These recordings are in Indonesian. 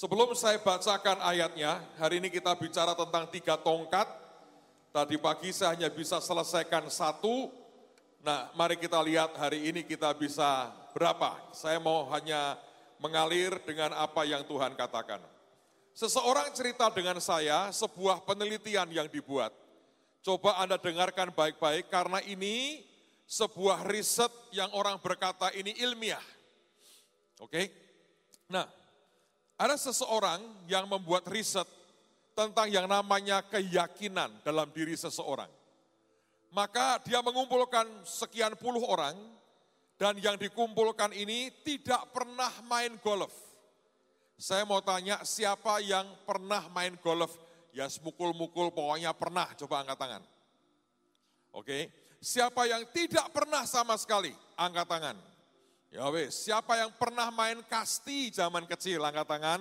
Sebelum saya bacakan ayatnya, hari ini kita bicara tentang tiga tongkat. Tadi pagi saya hanya bisa selesaikan satu. Nah, mari kita lihat hari ini kita bisa berapa. Saya mau hanya mengalir dengan apa yang Tuhan katakan. Seseorang cerita dengan saya sebuah penelitian yang dibuat. Coba Anda dengarkan baik-baik karena ini sebuah riset yang orang berkata ini ilmiah. Oke? Nah, ada seseorang yang membuat riset tentang yang namanya keyakinan dalam diri seseorang. Maka dia mengumpulkan sekian puluh orang dan yang dikumpulkan ini tidak pernah main golf. Saya mau tanya siapa yang pernah main golf? Ya semukul-mukul pokoknya pernah, coba angkat tangan. Oke, Siapa yang tidak pernah sama sekali? Angkat tangan. Ya wes, siapa yang pernah main kasti zaman kecil? Angkat tangan.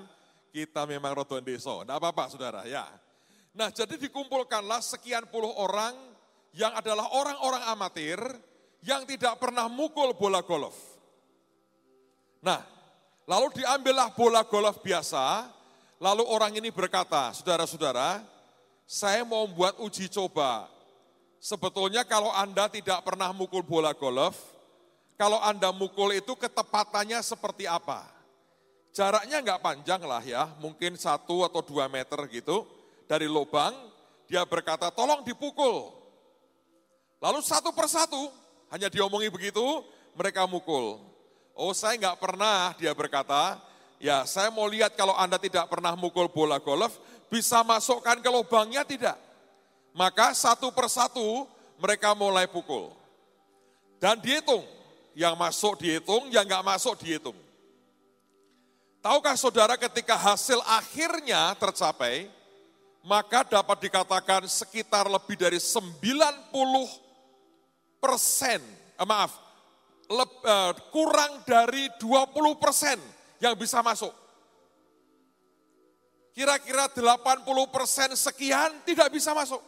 Kita memang rodon deso. Tidak apa-apa saudara ya. Nah jadi dikumpulkanlah sekian puluh orang yang adalah orang-orang amatir yang tidak pernah mukul bola golf. Nah, lalu diambillah bola golf biasa, lalu orang ini berkata, saudara-saudara, saya mau buat uji coba Sebetulnya kalau Anda tidak pernah mukul bola golf, kalau Anda mukul itu ketepatannya seperti apa? Jaraknya nggak panjang lah ya, mungkin satu atau dua meter gitu dari lubang. Dia berkata, tolong dipukul. Lalu satu persatu, hanya diomongi begitu, mereka mukul. Oh saya nggak pernah, dia berkata, ya saya mau lihat kalau Anda tidak pernah mukul bola golf, bisa masukkan ke lubangnya tidak? Maka satu persatu mereka mulai pukul. Dan dihitung, yang masuk dihitung, yang nggak masuk dihitung. Tahukah saudara ketika hasil akhirnya tercapai, maka dapat dikatakan sekitar lebih dari 90 persen, eh, maaf, le, eh, kurang dari 20 persen yang bisa masuk. Kira-kira 80 persen sekian tidak bisa masuk.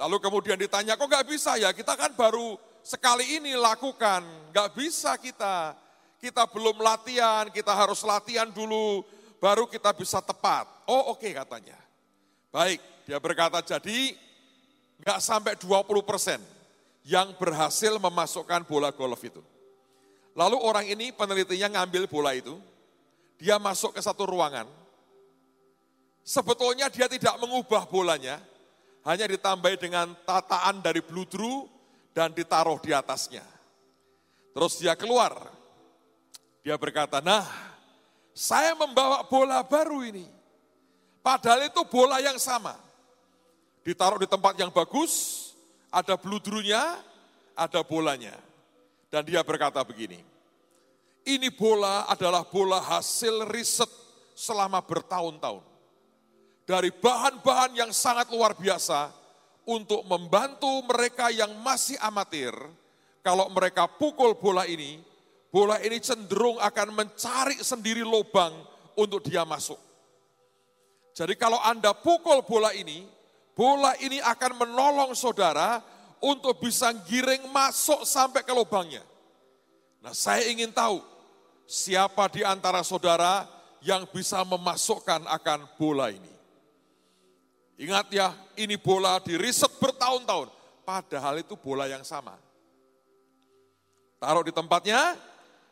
Lalu kemudian ditanya, kok nggak bisa ya? Kita kan baru sekali ini lakukan, nggak bisa kita. Kita belum latihan, kita harus latihan dulu, baru kita bisa tepat. Oh oke okay, katanya. Baik, dia berkata jadi nggak sampai 20 persen yang berhasil memasukkan bola golf itu. Lalu orang ini penelitinya ngambil bola itu, dia masuk ke satu ruangan. Sebetulnya dia tidak mengubah bolanya, hanya ditambahi dengan tataan dari bludru dan ditaruh di atasnya. Terus dia keluar. Dia berkata, nah saya membawa bola baru ini. Padahal itu bola yang sama. Ditaruh di tempat yang bagus, ada bludrunya, ada bolanya. Dan dia berkata begini, ini bola adalah bola hasil riset selama bertahun-tahun dari bahan-bahan yang sangat luar biasa untuk membantu mereka yang masih amatir. Kalau mereka pukul bola ini, bola ini cenderung akan mencari sendiri lubang untuk dia masuk. Jadi kalau Anda pukul bola ini, bola ini akan menolong saudara untuk bisa giring masuk sampai ke lubangnya. Nah saya ingin tahu, siapa di antara saudara yang bisa memasukkan akan bola ini. Ingat ya, ini bola di riset bertahun-tahun. Padahal itu bola yang sama. Taruh di tempatnya,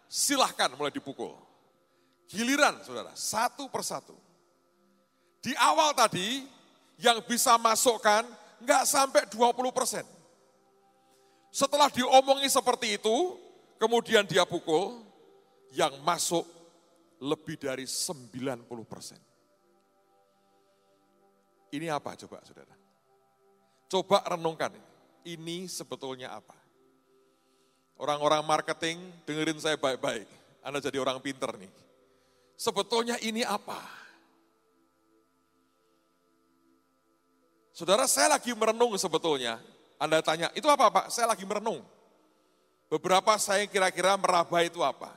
silahkan mulai dipukul. Giliran saudara, satu persatu. Di awal tadi, yang bisa masukkan nggak sampai 20 persen. Setelah diomongi seperti itu, kemudian dia pukul, yang masuk lebih dari 90 persen. Ini apa coba saudara? Coba renungkan, ini sebetulnya apa? Orang-orang marketing, dengerin saya baik-baik. Anda jadi orang pinter nih. Sebetulnya ini apa? Saudara, saya lagi merenung sebetulnya. Anda tanya, itu apa Pak? Saya lagi merenung. Beberapa saya kira-kira meraba itu apa.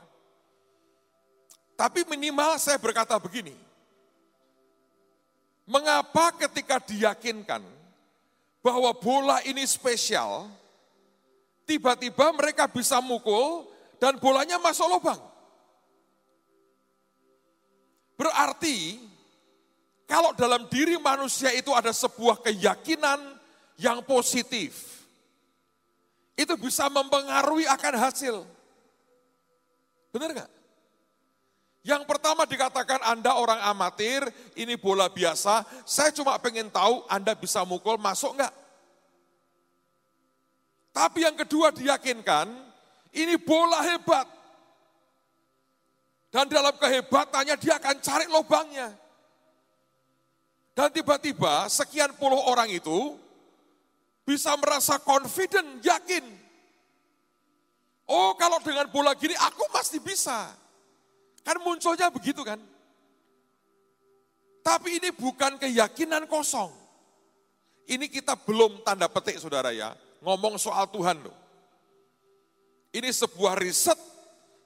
Tapi minimal saya berkata begini, Mengapa ketika diyakinkan bahwa bola ini spesial, tiba-tiba mereka bisa mukul dan bolanya masuk lubang? Berarti kalau dalam diri manusia itu ada sebuah keyakinan yang positif, itu bisa mempengaruhi akan hasil. Benar nggak? Yang pertama dikatakan Anda orang amatir, ini bola biasa, saya cuma pengen tahu Anda bisa mukul, masuk nggak? Tapi yang kedua diyakinkan, ini bola hebat. Dan dalam kehebatannya dia akan cari lubangnya. Dan tiba-tiba sekian puluh orang itu bisa merasa confident, yakin. Oh kalau dengan bola gini aku pasti bisa. Kan munculnya begitu kan. Tapi ini bukan keyakinan kosong. Ini kita belum tanda petik saudara ya, ngomong soal Tuhan loh. Ini sebuah riset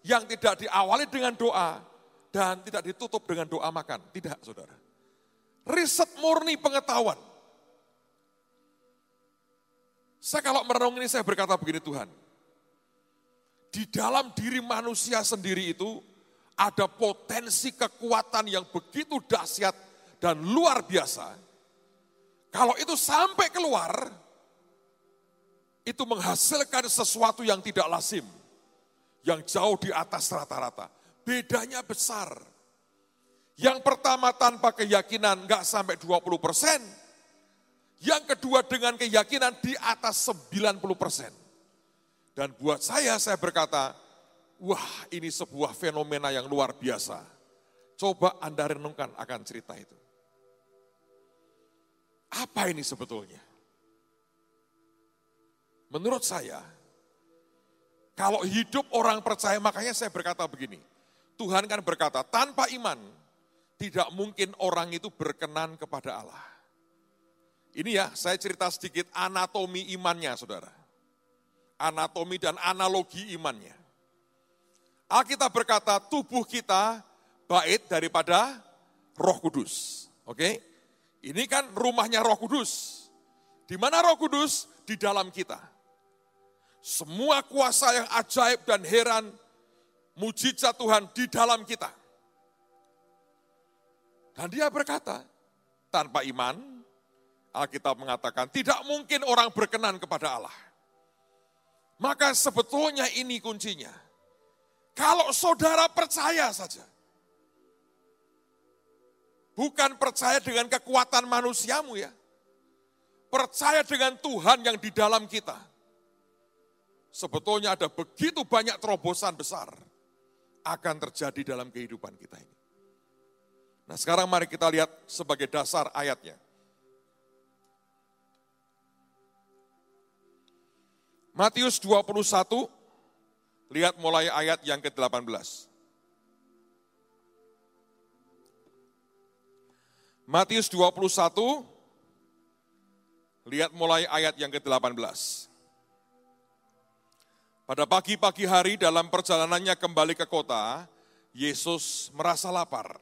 yang tidak diawali dengan doa dan tidak ditutup dengan doa makan. Tidak saudara. Riset murni pengetahuan. Saya kalau merenung ini saya berkata begini Tuhan. Di dalam diri manusia sendiri itu ada potensi kekuatan yang begitu dahsyat dan luar biasa. Kalau itu sampai keluar, itu menghasilkan sesuatu yang tidak lazim, yang jauh di atas rata-rata. Bedanya besar. Yang pertama tanpa keyakinan nggak sampai 20 persen. Yang kedua dengan keyakinan di atas 90 persen. Dan buat saya, saya berkata, Wah, ini sebuah fenomena yang luar biasa. Coba Anda renungkan akan cerita itu. Apa ini sebetulnya? Menurut saya, kalau hidup orang percaya, makanya saya berkata begini. Tuhan kan berkata, tanpa iman, tidak mungkin orang itu berkenan kepada Allah. Ini ya, saya cerita sedikit anatomi imannya, saudara. Anatomi dan analogi imannya. Alkitab berkata tubuh kita bait daripada roh kudus. Oke, ini kan rumahnya roh kudus. Di mana roh kudus? Di dalam kita. Semua kuasa yang ajaib dan heran, mujizat Tuhan di dalam kita. Dan dia berkata, tanpa iman, Alkitab mengatakan, tidak mungkin orang berkenan kepada Allah. Maka sebetulnya ini kuncinya kalau saudara percaya saja. Bukan percaya dengan kekuatan manusiamu ya. Percaya dengan Tuhan yang di dalam kita. Sebetulnya ada begitu banyak terobosan besar akan terjadi dalam kehidupan kita ini. Nah sekarang mari kita lihat sebagai dasar ayatnya. Matius 21 Lihat mulai ayat yang ke-18. Matius 21, lihat mulai ayat yang ke-18. Pada pagi-pagi hari dalam perjalanannya kembali ke kota, Yesus merasa lapar.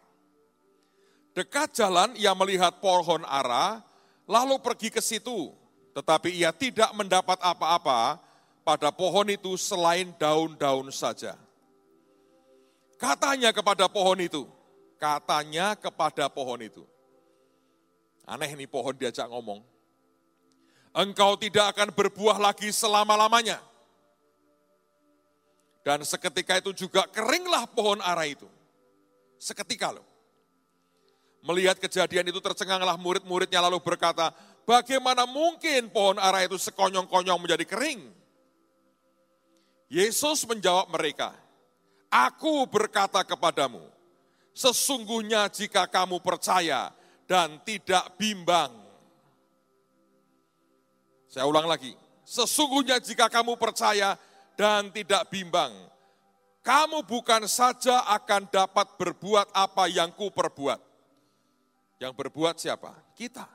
Dekat jalan ia melihat pohon ara, lalu pergi ke situ. Tetapi ia tidak mendapat apa-apa pada pohon itu selain daun-daun saja. Katanya kepada pohon itu, katanya kepada pohon itu. Aneh ini pohon diajak ngomong. Engkau tidak akan berbuah lagi selama-lamanya. Dan seketika itu juga keringlah pohon ara itu. Seketika loh. Melihat kejadian itu tercenganglah murid-muridnya lalu berkata, bagaimana mungkin pohon ara itu sekonyong-konyong menjadi kering? Yesus menjawab mereka, Aku berkata kepadamu, sesungguhnya jika kamu percaya dan tidak bimbang. Saya ulang lagi, sesungguhnya jika kamu percaya dan tidak bimbang, kamu bukan saja akan dapat berbuat apa yang ku perbuat. Yang berbuat siapa? Kita.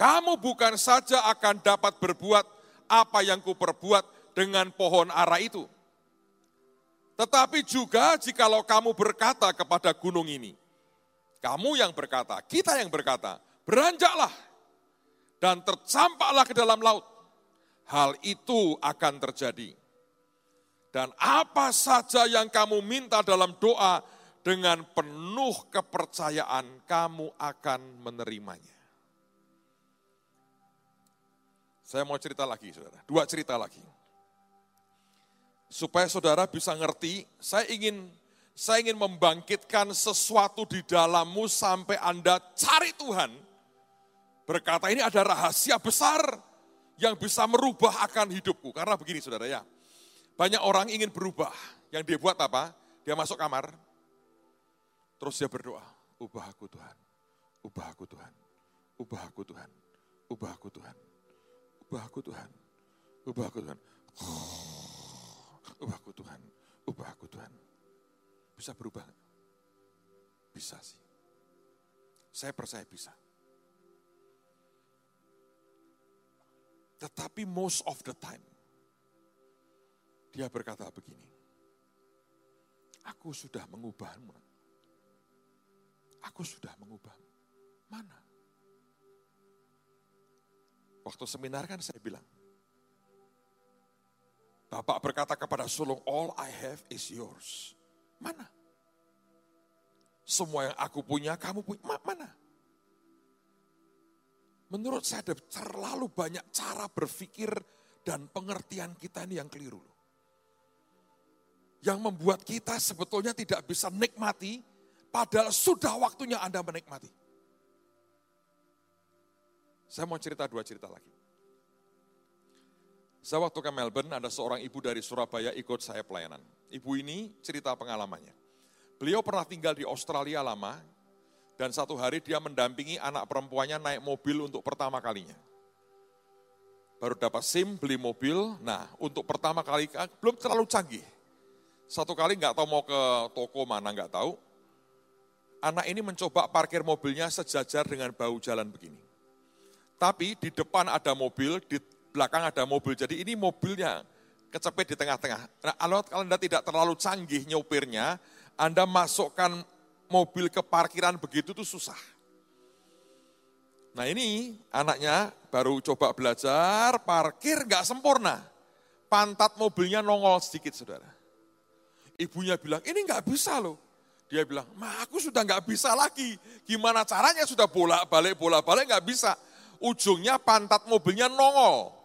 Kamu bukan saja akan dapat berbuat apa yang ku perbuat, dengan pohon ara itu. Tetapi juga jikalau kamu berkata kepada gunung ini, kamu yang berkata, kita yang berkata, beranjaklah dan tercampaklah ke dalam laut. Hal itu akan terjadi. Dan apa saja yang kamu minta dalam doa dengan penuh kepercayaan kamu akan menerimanya. Saya mau cerita lagi, saudara. Dua cerita lagi. Supaya saudara bisa ngerti, saya ingin saya ingin membangkitkan sesuatu di dalammu sampai Anda cari Tuhan. Berkata ini ada rahasia besar yang bisa merubah akan hidupku. Karena begini saudara ya, banyak orang ingin berubah. Yang dia buat apa? Dia masuk kamar, terus dia berdoa, ubah aku Tuhan, ubah aku Tuhan, ubah aku Tuhan, ubah aku Tuhan, ubah aku Tuhan, ubah aku Tuhan, ubah aku Tuhan, ubah aku Tuhan. Bisa berubah? Bisa sih. Saya percaya bisa. Tetapi most of the time, dia berkata begini, aku sudah mengubahmu. Aku sudah mengubahmu. Mana? Waktu seminar kan saya bilang, Bapak berkata kepada sulung, all I have is yours. Mana? Semua yang aku punya, kamu punya, mana? Menurut saya ada terlalu banyak cara berpikir dan pengertian kita ini yang keliru. Yang membuat kita sebetulnya tidak bisa nikmati, padahal sudah waktunya Anda menikmati. Saya mau cerita dua cerita lagi. Saya waktu ke Melbourne, ada seorang ibu dari Surabaya ikut saya pelayanan. Ibu ini cerita pengalamannya. Beliau pernah tinggal di Australia lama, dan satu hari dia mendampingi anak perempuannya naik mobil untuk pertama kalinya. Baru dapat SIM, beli mobil. Nah, untuk pertama kali ah, belum terlalu canggih. Satu kali nggak tahu mau ke toko mana nggak tahu. Anak ini mencoba parkir mobilnya sejajar dengan bau jalan begini. Tapi di depan ada mobil, di belakang ada mobil. Jadi ini mobilnya kecepet di tengah-tengah. Nah, kalau Anda tidak terlalu canggih nyopirnya, Anda masukkan mobil ke parkiran begitu tuh susah. Nah ini anaknya baru coba belajar, parkir nggak sempurna. Pantat mobilnya nongol sedikit saudara. Ibunya bilang, ini nggak bisa loh. Dia bilang, ma aku sudah nggak bisa lagi. Gimana caranya sudah bolak-balik, bolak-balik nggak bisa. Ujungnya pantat mobilnya nongol.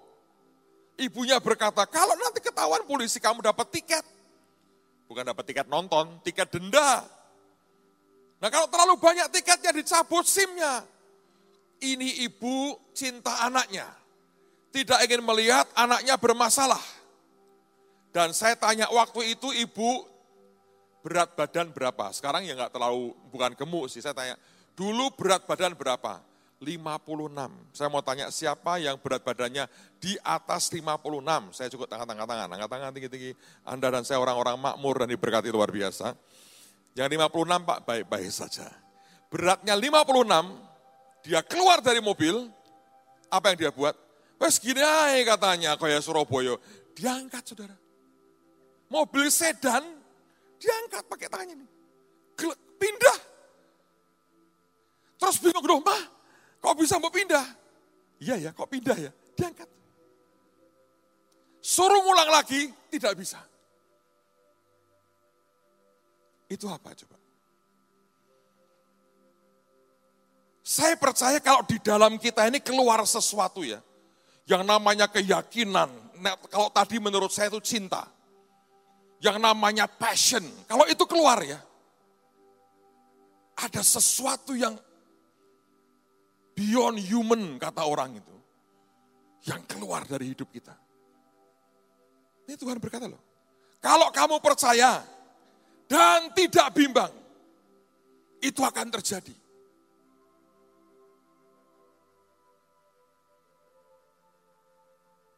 Ibunya berkata, kalau nanti ketahuan polisi kamu dapat tiket. Bukan dapat tiket nonton, tiket denda. Nah kalau terlalu banyak tiketnya dicabut SIM-nya. Ini ibu cinta anaknya. Tidak ingin melihat anaknya bermasalah. Dan saya tanya waktu itu ibu berat badan berapa? Sekarang ya nggak terlalu, bukan gemuk sih. Saya tanya, dulu berat badan berapa? 56. Saya mau tanya siapa yang berat badannya di atas 56. Saya cukup angkat-angkat tangan, angkat tangan tinggi-tinggi. Anda dan saya orang-orang makmur dan diberkati luar biasa. Yang 56 Pak baik-baik saja. Beratnya 56, dia keluar dari mobil, apa yang dia buat? Wes gini aja katanya, kayak Surabaya. Diangkat saudara. Mobil sedan, diangkat pakai tangannya ini. Pindah. Terus bingung mah, kok bisa mau pindah? Iya ya, kok pindah ya? Diangkat. Suruh ngulang lagi, tidak bisa. Itu apa coba? Saya percaya kalau di dalam kita ini keluar sesuatu ya. Yang namanya keyakinan. Kalau tadi menurut saya itu cinta. Yang namanya passion. Kalau itu keluar ya. Ada sesuatu yang beyond human kata orang itu. Yang keluar dari hidup kita. Ini Tuhan berkata loh. Kalau kamu percaya, dan tidak bimbang. Itu akan terjadi.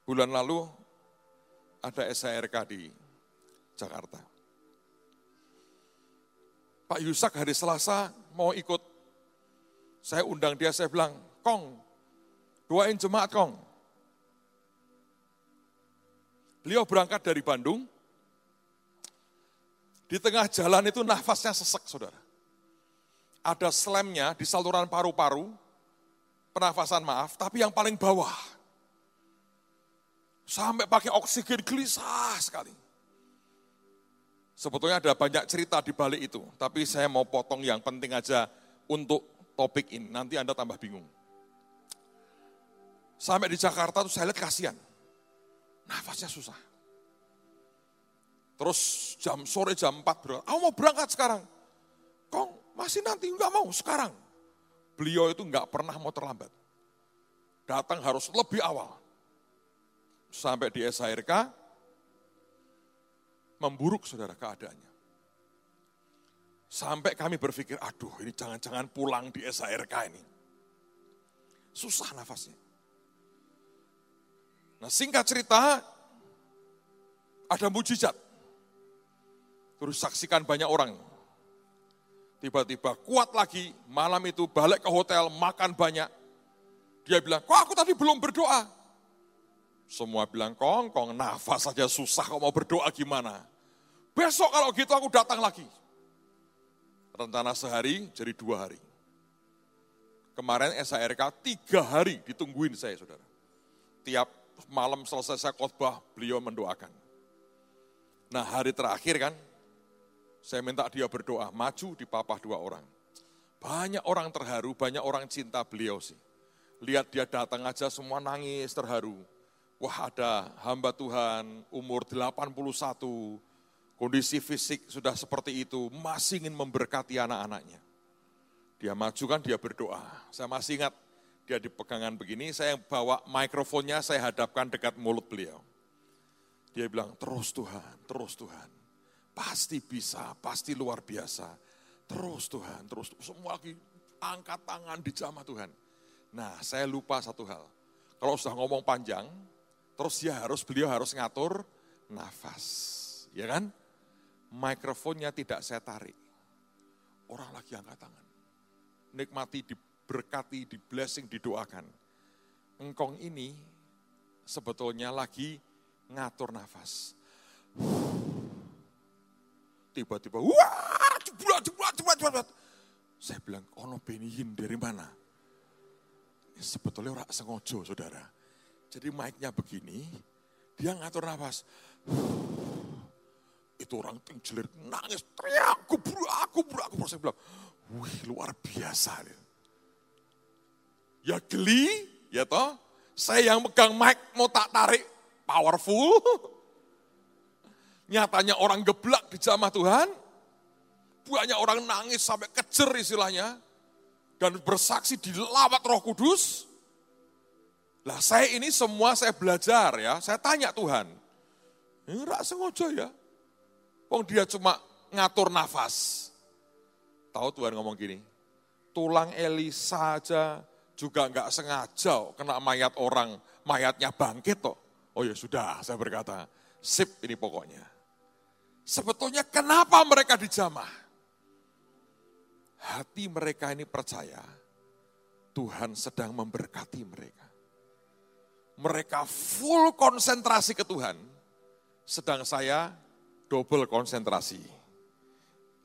Bulan lalu ada SHRK di Jakarta. Pak Yusak hari Selasa mau ikut. Saya undang dia, saya bilang, Kong, doain jemaat Kong. Beliau berangkat dari Bandung, di tengah jalan itu nafasnya sesek, saudara. Ada slamnya di saluran paru-paru, pernafasan maaf, tapi yang paling bawah. Sampai pakai oksigen gelisah sekali. Sebetulnya ada banyak cerita di balik itu, tapi saya mau potong yang penting aja untuk topik ini. Nanti Anda tambah bingung. Sampai di Jakarta tuh saya lihat kasihan. Nafasnya susah. Terus jam sore jam 4 berangkat, aku mau berangkat sekarang. Kong, masih nanti, enggak mau sekarang. Beliau itu enggak pernah mau terlambat. Datang harus lebih awal. Sampai di SHRK, memburuk saudara keadaannya. Sampai kami berpikir, aduh ini jangan-jangan pulang di SHRK ini. Susah nafasnya. Nah singkat cerita, ada mujizat. Terus saksikan banyak orang. Tiba-tiba kuat lagi, malam itu balik ke hotel, makan banyak. Dia bilang, kok aku tadi belum berdoa? Semua bilang, kong, kong, nafas saja susah, kok mau berdoa gimana? Besok kalau gitu aku datang lagi. Rencana sehari jadi dua hari. Kemarin SHRK tiga hari ditungguin saya saudara. Tiap malam selesai saya khotbah, beliau mendoakan. Nah hari terakhir kan, saya minta dia berdoa, maju di papah dua orang. Banyak orang terharu, banyak orang cinta beliau sih. Lihat dia datang aja semua nangis terharu Wah ada hamba Tuhan umur 81, kondisi fisik sudah seperti itu, masih ingin memberkati anak-anaknya. Dia maju kan, dia berdoa. Saya masih ingat dia di pegangan begini, saya bawa mikrofonnya, saya hadapkan dekat mulut beliau. Dia bilang, terus Tuhan, terus Tuhan. Pasti bisa, pasti luar biasa. Terus Tuhan, terus. Semua lagi angkat tangan di jamaah Tuhan. Nah, saya lupa satu hal. Kalau sudah ngomong panjang, Terus dia harus, beliau harus ngatur nafas. Ya kan? Mikrofonnya tidak saya tarik. Orang lagi angkat tangan. Nikmati, diberkati, di blessing, didoakan. Engkong ini sebetulnya lagi ngatur nafas. Tiba-tiba, wah, jeblat, jeblat, jeblat, jeblat. Saya bilang, ono benihin dari mana? Sebetulnya orang sengojo, saudara jadi mic-nya begini, dia ngatur nafas. Itu orang tingjelir, nangis, teriak, kubur, aku, kubur, aku. Saya bilang, wih luar biasa. Ya geli, ya toh. Saya yang megang mic mau tak tarik, powerful. Nyatanya orang geblak di jamaah Tuhan. Banyak orang nangis sampai kejer istilahnya. Dan bersaksi di lawat roh kudus. Lah saya ini semua saya belajar ya, saya tanya Tuhan. Ini rak sengaja ya. Wong dia cuma ngatur nafas. Tahu Tuhan ngomong gini, tulang Elisa aja juga nggak sengaja kena mayat orang, mayatnya bangkit toh. Oh ya sudah, saya berkata, sip ini pokoknya. Sebetulnya kenapa mereka dijamah? Hati mereka ini percaya Tuhan sedang memberkati mereka mereka full konsentrasi ke Tuhan, sedang saya double konsentrasi.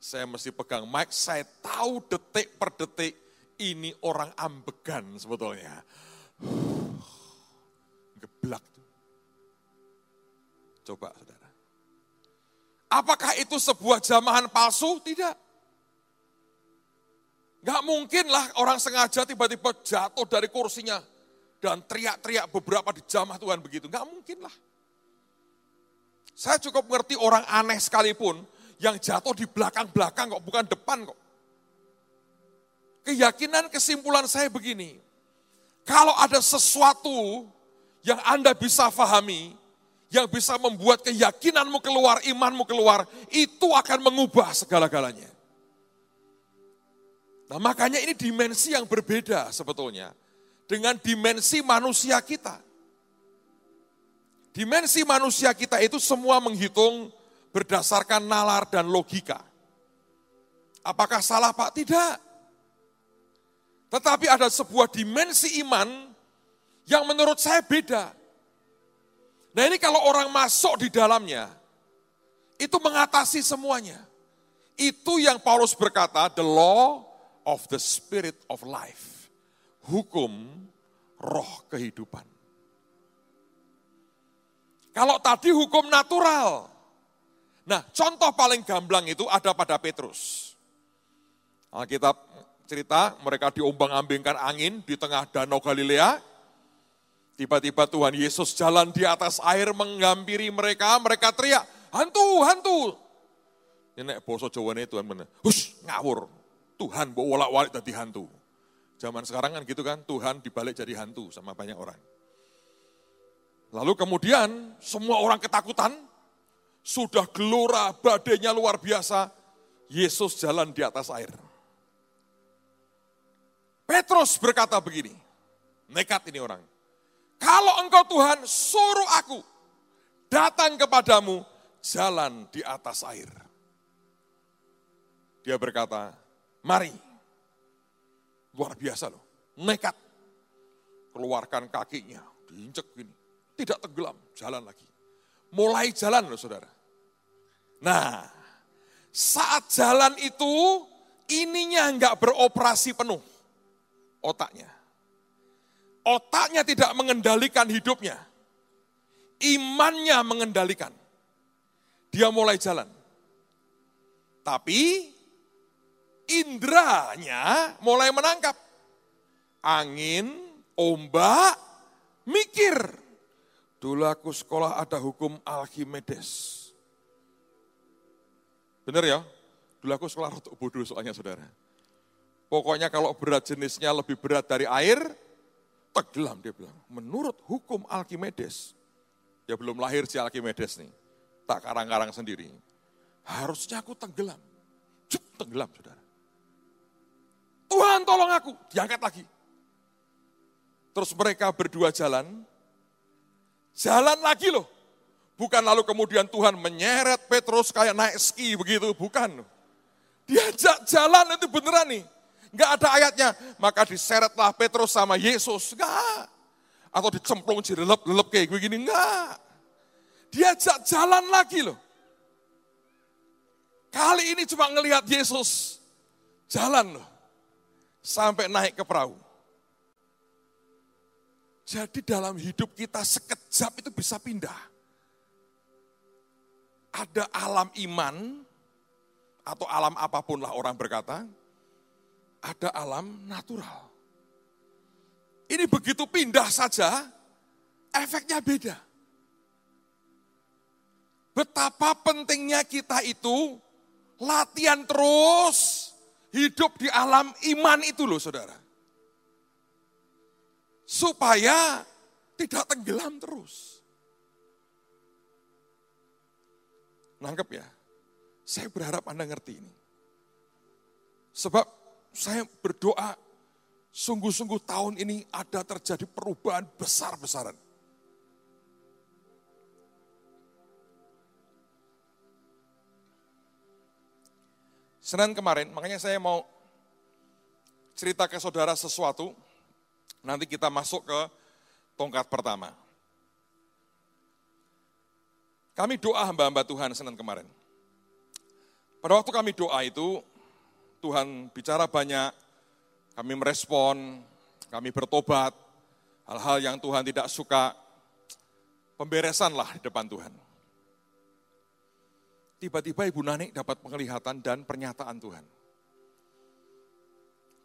Saya mesti pegang mic, saya tahu detik per detik ini orang ambegan sebetulnya. Geblak. Coba saudara. Apakah itu sebuah jamahan palsu? Tidak. Gak mungkin lah orang sengaja tiba-tiba jatuh dari kursinya dan teriak-teriak beberapa di jamah Tuhan begitu. Enggak mungkin lah. Saya cukup mengerti orang aneh sekalipun yang jatuh di belakang-belakang kok, bukan depan kok. Keyakinan kesimpulan saya begini, kalau ada sesuatu yang Anda bisa fahami, yang bisa membuat keyakinanmu keluar, imanmu keluar, itu akan mengubah segala-galanya. Nah makanya ini dimensi yang berbeda sebetulnya dengan dimensi manusia kita. Dimensi manusia kita itu semua menghitung berdasarkan nalar dan logika. Apakah salah Pak? Tidak. Tetapi ada sebuah dimensi iman yang menurut saya beda. Nah ini kalau orang masuk di dalamnya, itu mengatasi semuanya. Itu yang Paulus berkata, the law of the spirit of life hukum roh kehidupan. Kalau tadi hukum natural, Nah, contoh paling gamblang itu ada pada Petrus. Alkitab cerita mereka diombang-ambingkan angin di tengah danau Galilea. Tiba-tiba Tuhan Yesus jalan di atas air menghampiri mereka, mereka teriak, hantu, hantu. Ini boso Jawa ini Tuhan benar, hush, ngawur. Tuhan bawa walak-walik jadi hantu. Zaman sekarang kan gitu kan, Tuhan dibalik jadi hantu sama banyak orang. Lalu kemudian semua orang ketakutan, sudah gelora, badainya luar biasa, Yesus jalan di atas air. Petrus berkata begini, nekat ini orang. Kalau engkau Tuhan suruh aku datang kepadamu jalan di atas air. Dia berkata, mari. Luar biasa loh, nekat. Keluarkan kakinya, diinjek gini. Tidak tenggelam, jalan lagi. Mulai jalan loh saudara. Nah, saat jalan itu, ininya enggak beroperasi penuh otaknya. Otaknya tidak mengendalikan hidupnya. Imannya mengendalikan. Dia mulai jalan. Tapi indranya mulai menangkap. Angin, ombak, mikir. Dulu aku sekolah ada hukum Alkimedes. Benar ya? Dulu aku sekolah rotok bodoh soalnya saudara. Pokoknya kalau berat jenisnya lebih berat dari air, tenggelam dia bilang. Menurut hukum Alkimedes, ya belum lahir si Alkimedes nih, tak karang-karang sendiri. Harusnya aku tenggelam. Cuk, tenggelam saudara. Tuhan tolong aku, diangkat lagi. Terus mereka berdua jalan, jalan lagi loh. Bukan lalu kemudian Tuhan menyeret Petrus kayak naik ski begitu, bukan. Diajak jalan itu beneran nih. Enggak ada ayatnya. Maka diseretlah Petrus sama Yesus. Enggak. Atau dicemplung lelep-lelep kayak begini. Enggak. Diajak jalan lagi loh. Kali ini cuma ngelihat Yesus jalan loh. Sampai naik ke perahu. Jadi dalam hidup kita sekejap itu bisa pindah. Ada alam iman, atau alam apa pun lah orang berkata, ada alam natural. Ini begitu pindah saja, efeknya beda. Betapa pentingnya kita itu latihan terus hidup di alam iman itu loh saudara. Supaya tidak tenggelam terus. Nangkep ya? Saya berharap Anda ngerti ini. Sebab saya berdoa sungguh-sungguh tahun ini ada terjadi perubahan besar-besaran. Senin kemarin, makanya saya mau cerita ke saudara sesuatu, nanti kita masuk ke tongkat pertama. Kami doa hamba-hamba Tuhan Senin kemarin. Pada waktu kami doa itu, Tuhan bicara banyak, kami merespon, kami bertobat, hal-hal yang Tuhan tidak suka, pemberesan lah di depan Tuhan. Tiba-tiba Ibu Nani dapat penglihatan dan pernyataan Tuhan.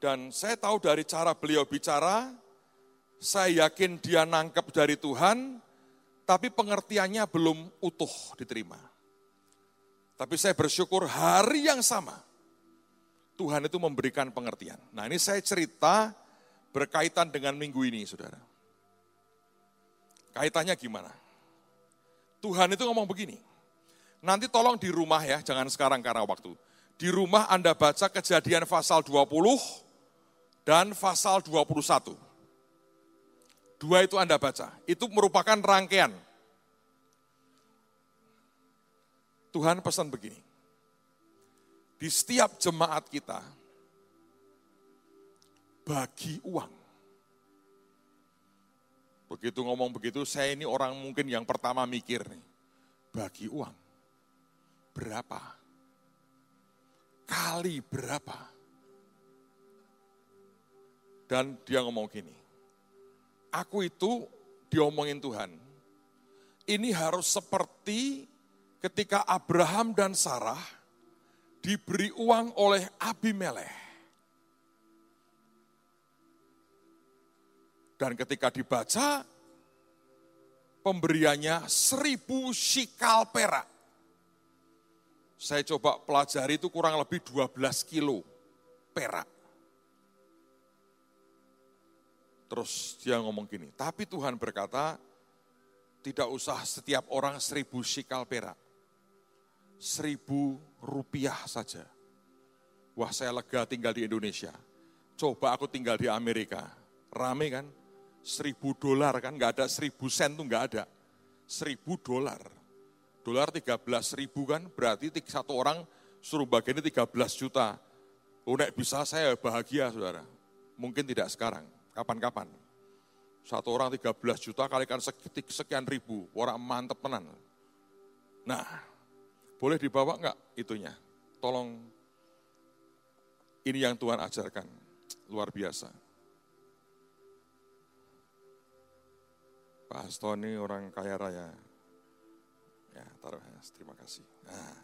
Dan saya tahu dari cara beliau bicara, saya yakin dia nangkep dari Tuhan, tapi pengertiannya belum utuh diterima. Tapi saya bersyukur hari yang sama, Tuhan itu memberikan pengertian. Nah ini saya cerita berkaitan dengan minggu ini, saudara. Kaitannya gimana? Tuhan itu ngomong begini, nanti tolong di rumah ya, jangan sekarang karena waktu. Di rumah Anda baca kejadian pasal 20 dan pasal 21. Dua itu Anda baca, itu merupakan rangkaian. Tuhan pesan begini, di setiap jemaat kita bagi uang. Begitu ngomong begitu, saya ini orang mungkin yang pertama mikir nih, bagi uang. Berapa? Kali berapa? Dan dia ngomong gini, aku itu diomongin Tuhan, ini harus seperti ketika Abraham dan Sarah diberi uang oleh Abimelech. Dan ketika dibaca, pemberiannya seribu shikal perak. Saya coba pelajari itu kurang lebih 12 kilo perak. Terus dia ngomong gini, tapi Tuhan berkata, tidak usah setiap orang seribu shikal perak. Seribu rupiah saja. Wah saya lega tinggal di Indonesia. Coba aku tinggal di Amerika. Rame kan? Seribu dolar kan? Nggak ada seribu sen tuh nggak ada. Seribu dolar. Dolar tiga belas ribu kan? Berarti satu orang suruh bagiannya 13 juta. Oh, nek bisa saya bahagia saudara. Mungkin tidak sekarang, kapan-kapan. Satu orang 13 juta kalikan sekian ribu, orang mantep tenan. Nah, boleh dibawa enggak itunya? Tolong, ini yang Tuhan ajarkan, luar biasa. Pak Hasto ini orang kaya raya. Ya, taruh terima kasih. Nah,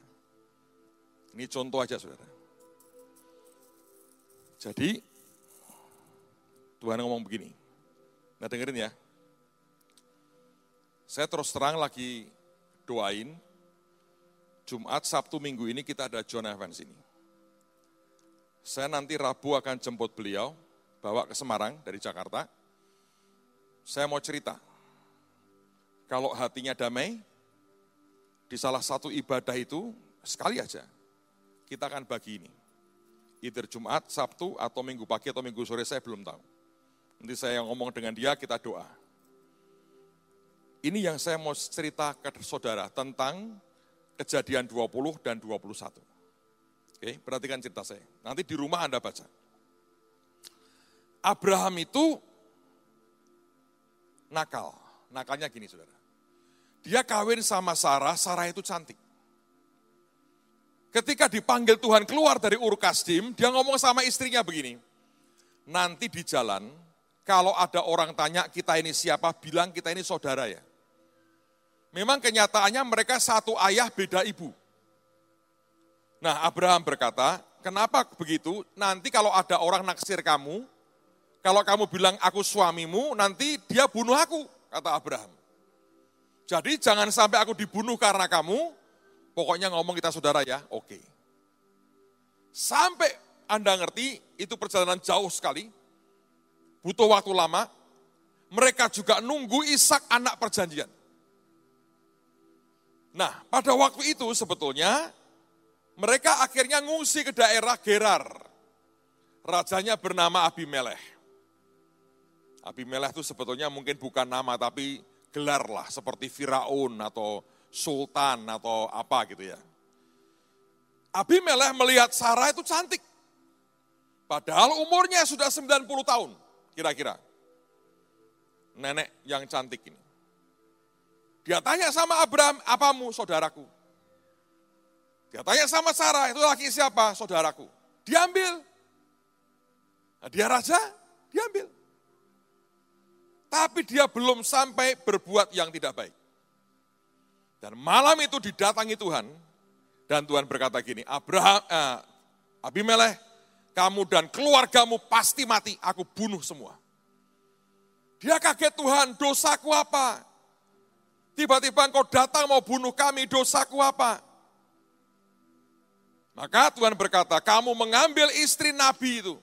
ini contoh aja saudara. Jadi, Tuhan ngomong begini, Nah dengerin ya. Saya terus terang lagi doain, Jumat, Sabtu, Minggu ini kita ada John Evans ini. Saya nanti Rabu akan jemput beliau, bawa ke Semarang dari Jakarta. Saya mau cerita, kalau hatinya damai, di salah satu ibadah itu, sekali aja, kita akan bagi ini. Either Jumat, Sabtu, atau Minggu pagi, atau Minggu sore, saya belum tahu. Nanti saya ngomong dengan dia, kita doa. Ini yang saya mau cerita ke saudara tentang kejadian 20 dan 21. Oke, perhatikan cerita saya. Nanti di rumah Anda baca. Abraham itu nakal. Nakalnya gini saudara. Dia kawin sama Sarah, Sarah itu cantik. Ketika dipanggil Tuhan keluar dari Ur Kasdim, dia ngomong sama istrinya begini, nanti di jalan kalau ada orang tanya kita ini siapa, bilang kita ini saudara ya. Memang kenyataannya mereka satu ayah beda ibu. Nah Abraham berkata, kenapa begitu? Nanti kalau ada orang naksir kamu, kalau kamu bilang aku suamimu, nanti dia bunuh aku, kata Abraham. Jadi jangan sampai aku dibunuh karena kamu, pokoknya ngomong kita saudara ya, oke. Sampai Anda ngerti, itu perjalanan jauh sekali, butuh waktu lama, mereka juga nunggu Ishak anak perjanjian. Nah, pada waktu itu sebetulnya mereka akhirnya ngungsi ke daerah Gerar. Rajanya bernama Abimelech. Abimelech itu sebetulnya mungkin bukan nama tapi gelar lah seperti Firaun atau Sultan atau apa gitu ya. Abimelech melihat Sarah itu cantik. Padahal umurnya sudah 90 tahun kira-kira? Nenek yang cantik ini. Dia tanya sama Abraham, apamu saudaraku? Dia tanya sama Sarah, itu laki siapa? Saudaraku. Diambil. Nah, dia raja, diambil. Tapi dia belum sampai berbuat yang tidak baik. Dan malam itu didatangi Tuhan, dan Tuhan berkata gini, Abraham, eh, Abimelech, kamu dan keluargamu pasti mati, aku bunuh semua. Dia kaget Tuhan, dosaku apa? Tiba-tiba engkau datang mau bunuh kami, dosaku apa? Maka Tuhan berkata, kamu mengambil istri nabi itu.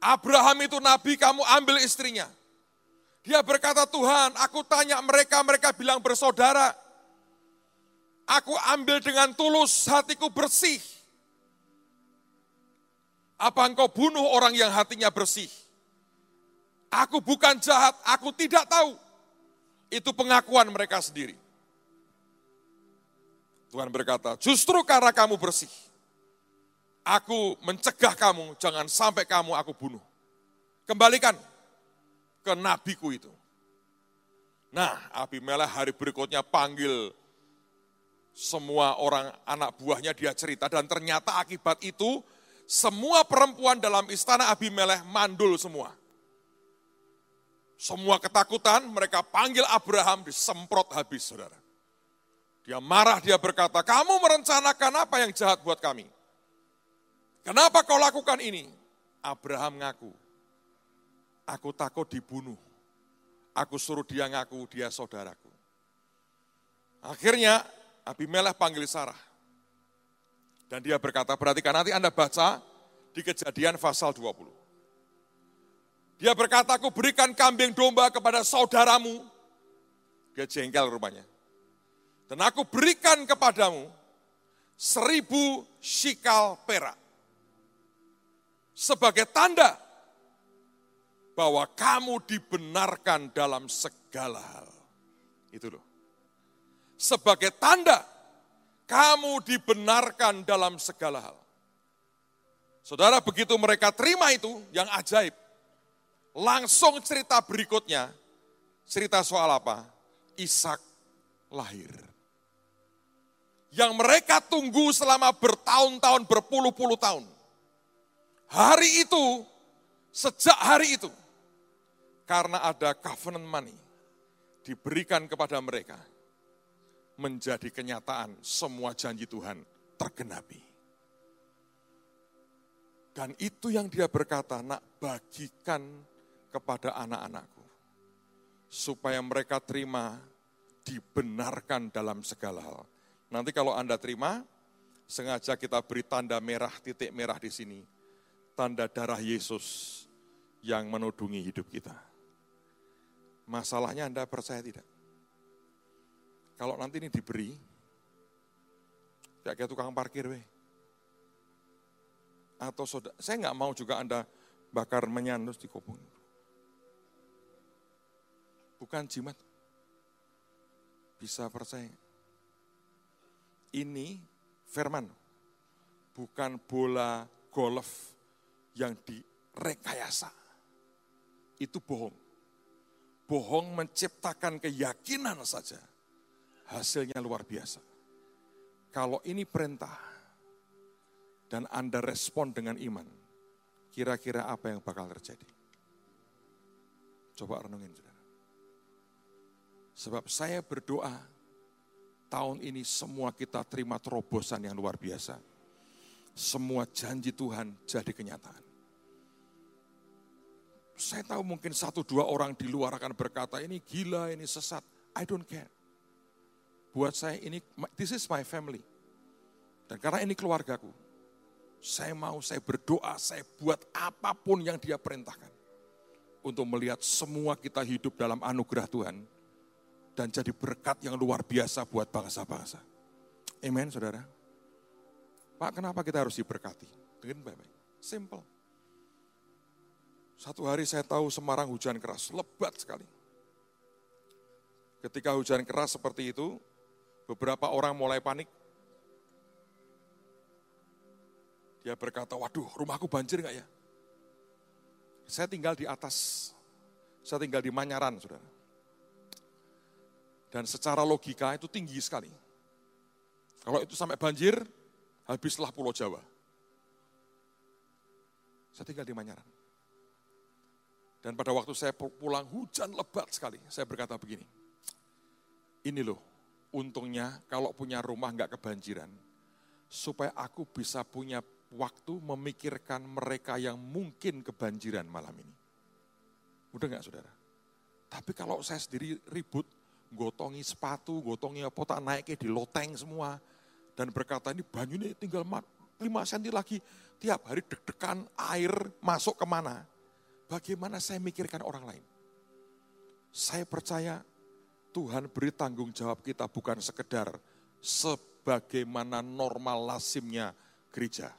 Abraham itu nabi, kamu ambil istrinya. Dia berkata, Tuhan, aku tanya mereka, mereka bilang bersaudara. Aku ambil dengan tulus, hatiku bersih. Apa engkau bunuh orang yang hatinya bersih? Aku bukan jahat, aku tidak tahu. Itu pengakuan mereka sendiri. Tuhan berkata, justru karena kamu bersih, aku mencegah kamu, jangan sampai kamu aku bunuh. Kembalikan ke nabiku itu. Nah, Abimelech hari berikutnya panggil semua orang anak buahnya dia cerita dan ternyata akibat itu semua perempuan dalam istana Abimelech mandul semua. Semua ketakutan mereka panggil Abraham disemprot habis saudara. Dia marah, dia berkata, kamu merencanakan apa yang jahat buat kami? Kenapa kau lakukan ini? Abraham ngaku, aku takut dibunuh. Aku suruh dia ngaku, dia saudaraku. Akhirnya Abimelech panggil Sarah. Dan dia berkata, perhatikan nanti Anda baca di kejadian pasal 20. Dia berkata, aku berikan kambing domba kepada saudaramu. Dia jengkel rumahnya. Dan aku berikan kepadamu seribu shikal perak. Sebagai tanda bahwa kamu dibenarkan dalam segala hal. Itu loh. Sebagai tanda kamu dibenarkan dalam segala hal. Saudara, begitu mereka terima itu, yang ajaib. Langsung cerita berikutnya, cerita soal apa? Ishak lahir. Yang mereka tunggu selama bertahun-tahun, berpuluh-puluh tahun. Hari itu, sejak hari itu, karena ada covenant money, diberikan kepada mereka, menjadi kenyataan semua janji Tuhan tergenapi. Dan itu yang dia berkata, nak bagikan kepada anak-anakku. Supaya mereka terima, dibenarkan dalam segala hal. Nanti kalau Anda terima, sengaja kita beri tanda merah, titik merah di sini. Tanda darah Yesus yang menudungi hidup kita. Masalahnya Anda percaya tidak? Kalau nanti ini diberi, kayak tukang parkir weh atau saudara, saya nggak mau juga Anda bakar menyanus di kopong. Bukan jimat. Bisa percaya. Ini firman, bukan bola golf yang direkayasa. Itu bohong. Bohong menciptakan keyakinan saja. Hasilnya luar biasa. Kalau ini perintah, dan Anda respon dengan iman, kira-kira apa yang bakal terjadi? Coba renungin, saudara. Sebab saya berdoa, tahun ini semua kita terima terobosan yang luar biasa. Semua janji Tuhan jadi kenyataan. Saya tahu mungkin satu dua orang di luar akan berkata, ini gila, ini sesat. I don't care. Buat saya ini, this is my family. Dan karena ini keluargaku, saya mau, saya berdoa, saya buat apa pun yang dia perintahkan. Untuk melihat semua kita hidup dalam anugerah Tuhan. Dan jadi berkat yang luar biasa buat bangsa-bangsa. Amen saudara. Pak kenapa kita harus diberkati? Dengan baik-baik. Simple. Satu hari saya tahu Semarang hujan keras, lebat sekali. Ketika hujan keras seperti itu, beberapa orang mulai panik, Dia berkata, waduh rumahku banjir nggak ya? Saya tinggal di atas, saya tinggal di Manyaran, saudara. Dan secara logika itu tinggi sekali. Kalau itu sampai banjir, habislah Pulau Jawa. Saya tinggal di Manyaran. Dan pada waktu saya pulang hujan lebat sekali, saya berkata begini, ini loh, untungnya kalau punya rumah nggak kebanjiran, supaya aku bisa punya waktu memikirkan mereka yang mungkin kebanjiran malam ini. Udah nggak saudara? Tapi kalau saya sendiri ribut, gotongi sepatu, gotongi apa tak naiknya di loteng semua. Dan berkata ini banyu ini tinggal 5 cm lagi. Tiap hari deg-degan air masuk ke mana. Bagaimana saya mikirkan orang lain. Saya percaya Tuhan beri tanggung jawab kita bukan sekedar sebagaimana normal lazimnya gereja.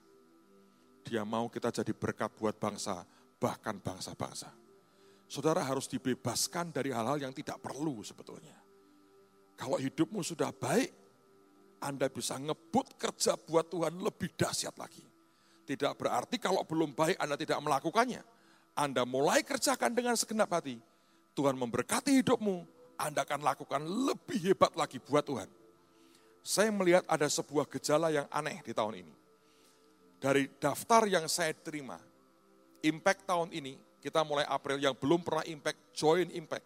Dia mau kita jadi berkat buat bangsa, bahkan bangsa-bangsa. Saudara harus dibebaskan dari hal-hal yang tidak perlu sebetulnya. Kalau hidupmu sudah baik, Anda bisa ngebut kerja buat Tuhan lebih dahsyat lagi. Tidak berarti kalau belum baik Anda tidak melakukannya. Anda mulai kerjakan dengan segenap hati. Tuhan memberkati hidupmu, Anda akan lakukan lebih hebat lagi buat Tuhan. Saya melihat ada sebuah gejala yang aneh di tahun ini dari daftar yang saya terima, impact tahun ini, kita mulai April yang belum pernah impact, join impact.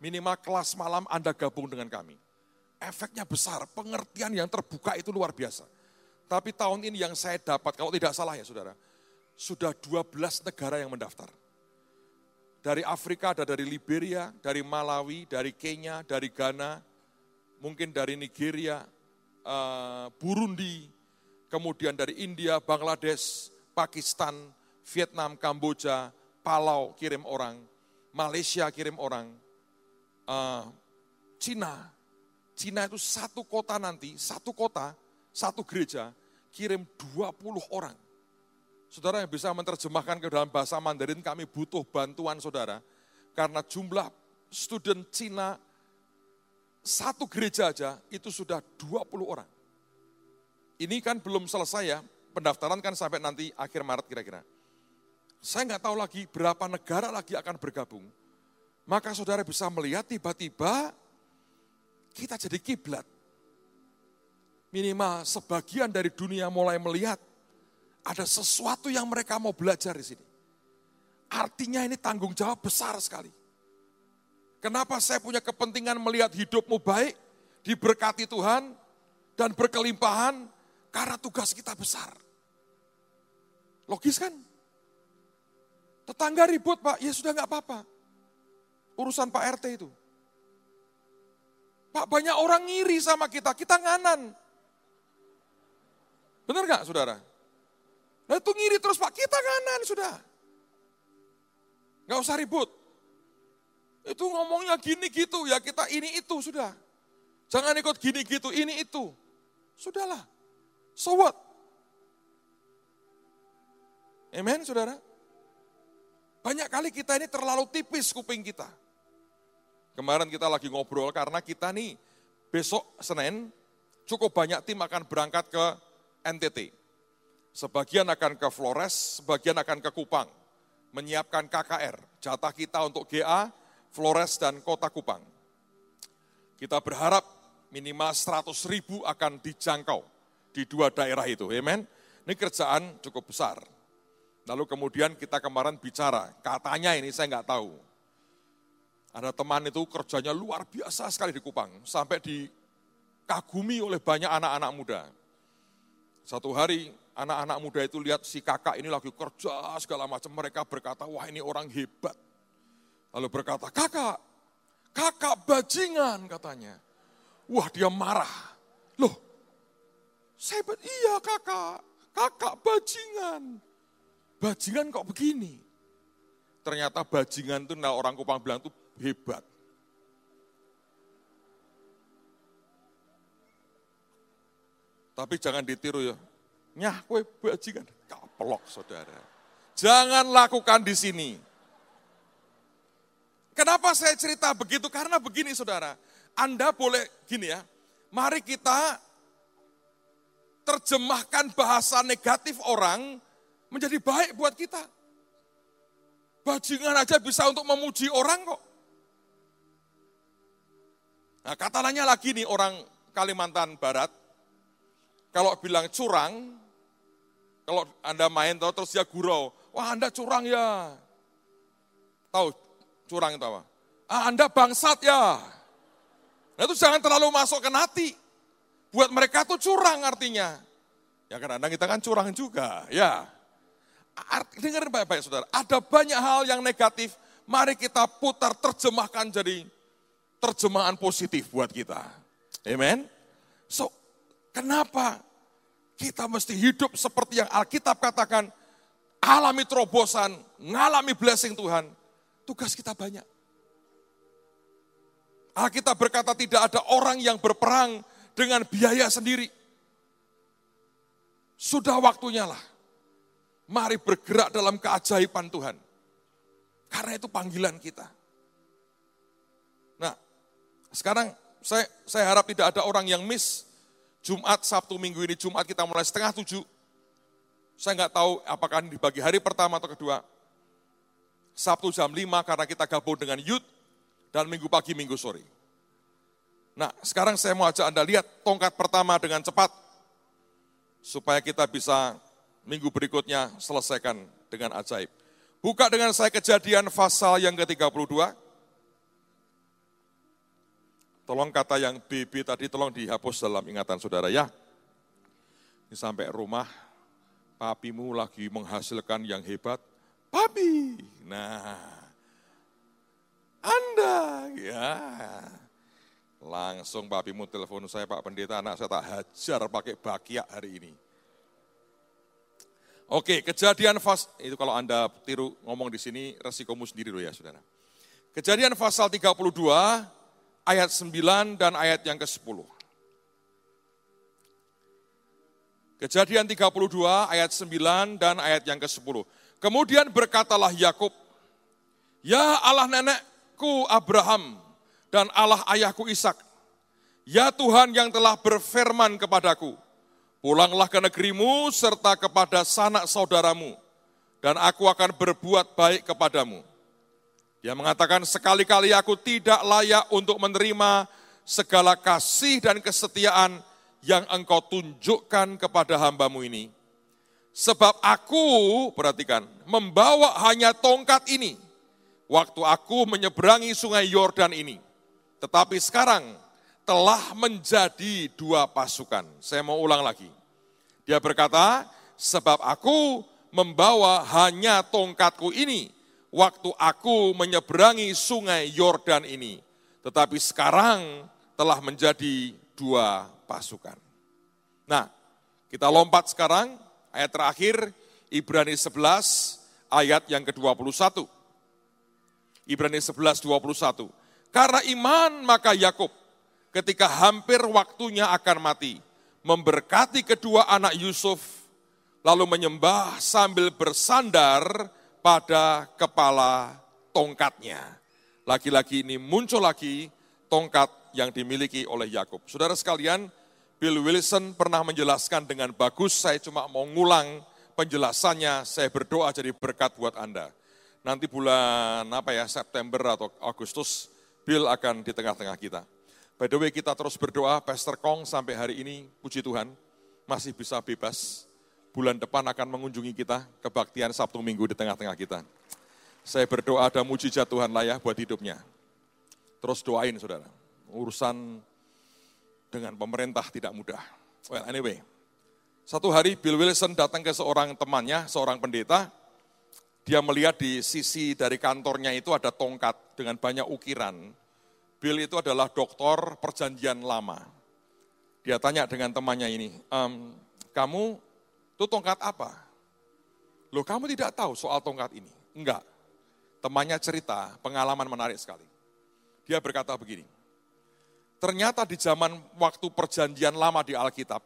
Minimal kelas malam Anda gabung dengan kami. efeknya besar, pengertian yang terbuka itu luar biasa. Tapi tahun ini yang saya dapat, kalau tidak salah ya saudara, sudah 12 negara yang mendaftar. Dari Afrika ada dari Liberia, dari Malawi, dari Kenya, dari Ghana, mungkin dari Nigeria, uh, Burundi, kemudian dari India, Bangladesh, Pakistan, Vietnam, Kamboja, Palau kirim orang, Malaysia kirim orang, uh, Cina, Cina itu satu kota nanti, satu kota, satu gereja, kirim 20 orang. Saudara yang bisa menerjemahkan ke dalam bahasa Mandarin, kami butuh bantuan saudara. Karena jumlah student Cina satu gereja aja itu sudah 20 orang. Ini kan belum selesai ya, pendaftaran kan sampai nanti akhir Maret kira-kira. Saya nggak tahu lagi berapa negara lagi akan bergabung. Maka saudara bisa melihat tiba-tiba kita jadi kiblat. Minimal sebagian dari dunia mulai melihat ada sesuatu yang mereka mau belajar di sini. Artinya ini tanggung jawab besar sekali. Kenapa saya punya kepentingan melihat hidupmu baik, diberkati Tuhan, dan berkelimpahan, karena tugas kita besar. Logis kan? Tetangga ribut pak, ya sudah nggak apa-apa. Urusan Pak RT itu. Pak banyak orang ngiri sama kita, kita nganan. Benar nggak saudara? Nah itu ngiri terus Pak, kita kanan sudah. Gak usah ribut. Itu ngomongnya gini gitu, ya kita ini itu sudah. Jangan ikut gini gitu, ini itu. Sudahlah. So what? Amen saudara? Banyak kali kita ini terlalu tipis kuping kita. Kemarin kita lagi ngobrol karena kita nih besok Senin cukup banyak tim akan berangkat ke NTT. Sebagian akan ke Flores, sebagian akan ke Kupang. Menyiapkan KKR, jatah kita untuk GA, Flores dan Kota Kupang. Kita berharap minimal 100 ribu akan dijangkau di dua daerah itu. Amen. Ini kerjaan cukup besar. Lalu kemudian kita kemarin bicara, katanya ini saya nggak tahu. Ada teman itu kerjanya luar biasa sekali di Kupang, sampai dikagumi oleh banyak anak-anak muda. Satu hari anak-anak muda itu lihat si kakak ini lagi kerja segala macam, mereka berkata, wah ini orang hebat. Lalu berkata, kakak, kakak bajingan katanya. Wah dia marah. Loh, saya iya kakak, kakak bajingan. Bajingan kok begini? Ternyata bajingan itu nah orang Kupang bilang itu hebat. Tapi jangan ditiru ya, Nyah kue bajingan, kaplok saudara. Jangan lakukan di sini. Kenapa saya cerita begitu? Karena begini saudara, Anda boleh gini ya, mari kita terjemahkan bahasa negatif orang menjadi baik buat kita. Bajingan aja bisa untuk memuji orang kok. Nah katanya lagi nih orang Kalimantan Barat, kalau bilang curang, kalau Anda main tahu terus dia gurau, wah Anda curang ya. Tahu curang itu apa? Ah, anda bangsat ya. Nah itu jangan terlalu masuk ke hati. Buat mereka tuh curang artinya. Ya kadang-kadang kita kan curang juga, ya. Dengar baik-baik saudara, ada banyak hal yang negatif, mari kita putar terjemahkan jadi terjemahan positif buat kita. Amen. So, kenapa kita mesti hidup seperti yang Alkitab katakan, alami terobosan, ngalami blessing Tuhan. Tugas kita banyak. Alkitab berkata tidak ada orang yang berperang dengan biaya sendiri. Sudah waktunya lah. Mari bergerak dalam keajaiban Tuhan. Karena itu panggilan kita. Nah, sekarang saya, saya harap tidak ada orang yang miss Jumat, Sabtu, Minggu ini, Jumat kita mulai setengah tujuh. Saya nggak tahu apakah ini dibagi hari pertama atau kedua. Sabtu jam lima karena kita gabung dengan youth, dan minggu pagi, minggu sore. Nah, sekarang saya mau ajak Anda lihat tongkat pertama dengan cepat, supaya kita bisa minggu berikutnya selesaikan dengan ajaib. Buka dengan saya kejadian pasal yang ke-32. Tolong kata yang BB tadi tolong dihapus dalam ingatan saudara ya. Ini sampai rumah, papimu lagi menghasilkan yang hebat. Papi, nah Anda, ya. Langsung papimu telepon saya, Pak Pendeta, anak saya tak hajar pakai bakiak hari ini. Oke, kejadian fas itu kalau Anda tiru ngomong di sini resikomu sendiri loh ya, Saudara. Kejadian pasal 32 ayat 9 dan ayat yang ke-10. Kejadian 32 ayat 9 dan ayat yang ke-10. Kemudian berkatalah Yakub, "Ya Allah nenekku Abraham dan Allah ayahku Ishak, ya Tuhan yang telah berfirman kepadaku, pulanglah ke negerimu serta kepada sanak saudaramu, dan aku akan berbuat baik kepadamu." Dia mengatakan, sekali-kali aku tidak layak untuk menerima segala kasih dan kesetiaan yang engkau tunjukkan kepada hambamu ini. Sebab aku, perhatikan, membawa hanya tongkat ini, waktu aku menyeberangi sungai Yordan ini. Tetapi sekarang telah menjadi dua pasukan. Saya mau ulang lagi. Dia berkata, sebab aku membawa hanya tongkatku ini, waktu aku menyeberangi sungai Yordan ini. Tetapi sekarang telah menjadi dua pasukan. Nah, kita lompat sekarang ayat terakhir Ibrani 11 ayat yang ke-21. Ibrani 11 21. Karena iman maka Yakub ketika hampir waktunya akan mati memberkati kedua anak Yusuf lalu menyembah sambil bersandar pada kepala tongkatnya. Lagi-lagi ini muncul lagi tongkat yang dimiliki oleh Yakub. Saudara sekalian, Bill Wilson pernah menjelaskan dengan bagus, saya cuma mau ngulang penjelasannya, saya berdoa jadi berkat buat Anda. Nanti bulan apa ya, September atau Agustus, Bill akan di tengah-tengah kita. By the way, kita terus berdoa, Pastor Kong sampai hari ini, puji Tuhan, masih bisa bebas, bulan depan akan mengunjungi kita, kebaktian Sabtu Minggu di tengah-tengah kita. Saya berdoa ada mujizat Tuhan lah ya buat hidupnya. Terus doain saudara, urusan dengan pemerintah tidak mudah. Well anyway, satu hari Bill Wilson datang ke seorang temannya, seorang pendeta, dia melihat di sisi dari kantornya itu ada tongkat dengan banyak ukiran. Bill itu adalah doktor perjanjian lama. Dia tanya dengan temannya ini, ehm, kamu itu tongkat apa? Loh kamu tidak tahu soal tongkat ini? Enggak. Temannya cerita, pengalaman menarik sekali. Dia berkata begini, ternyata di zaman waktu perjanjian lama di Alkitab,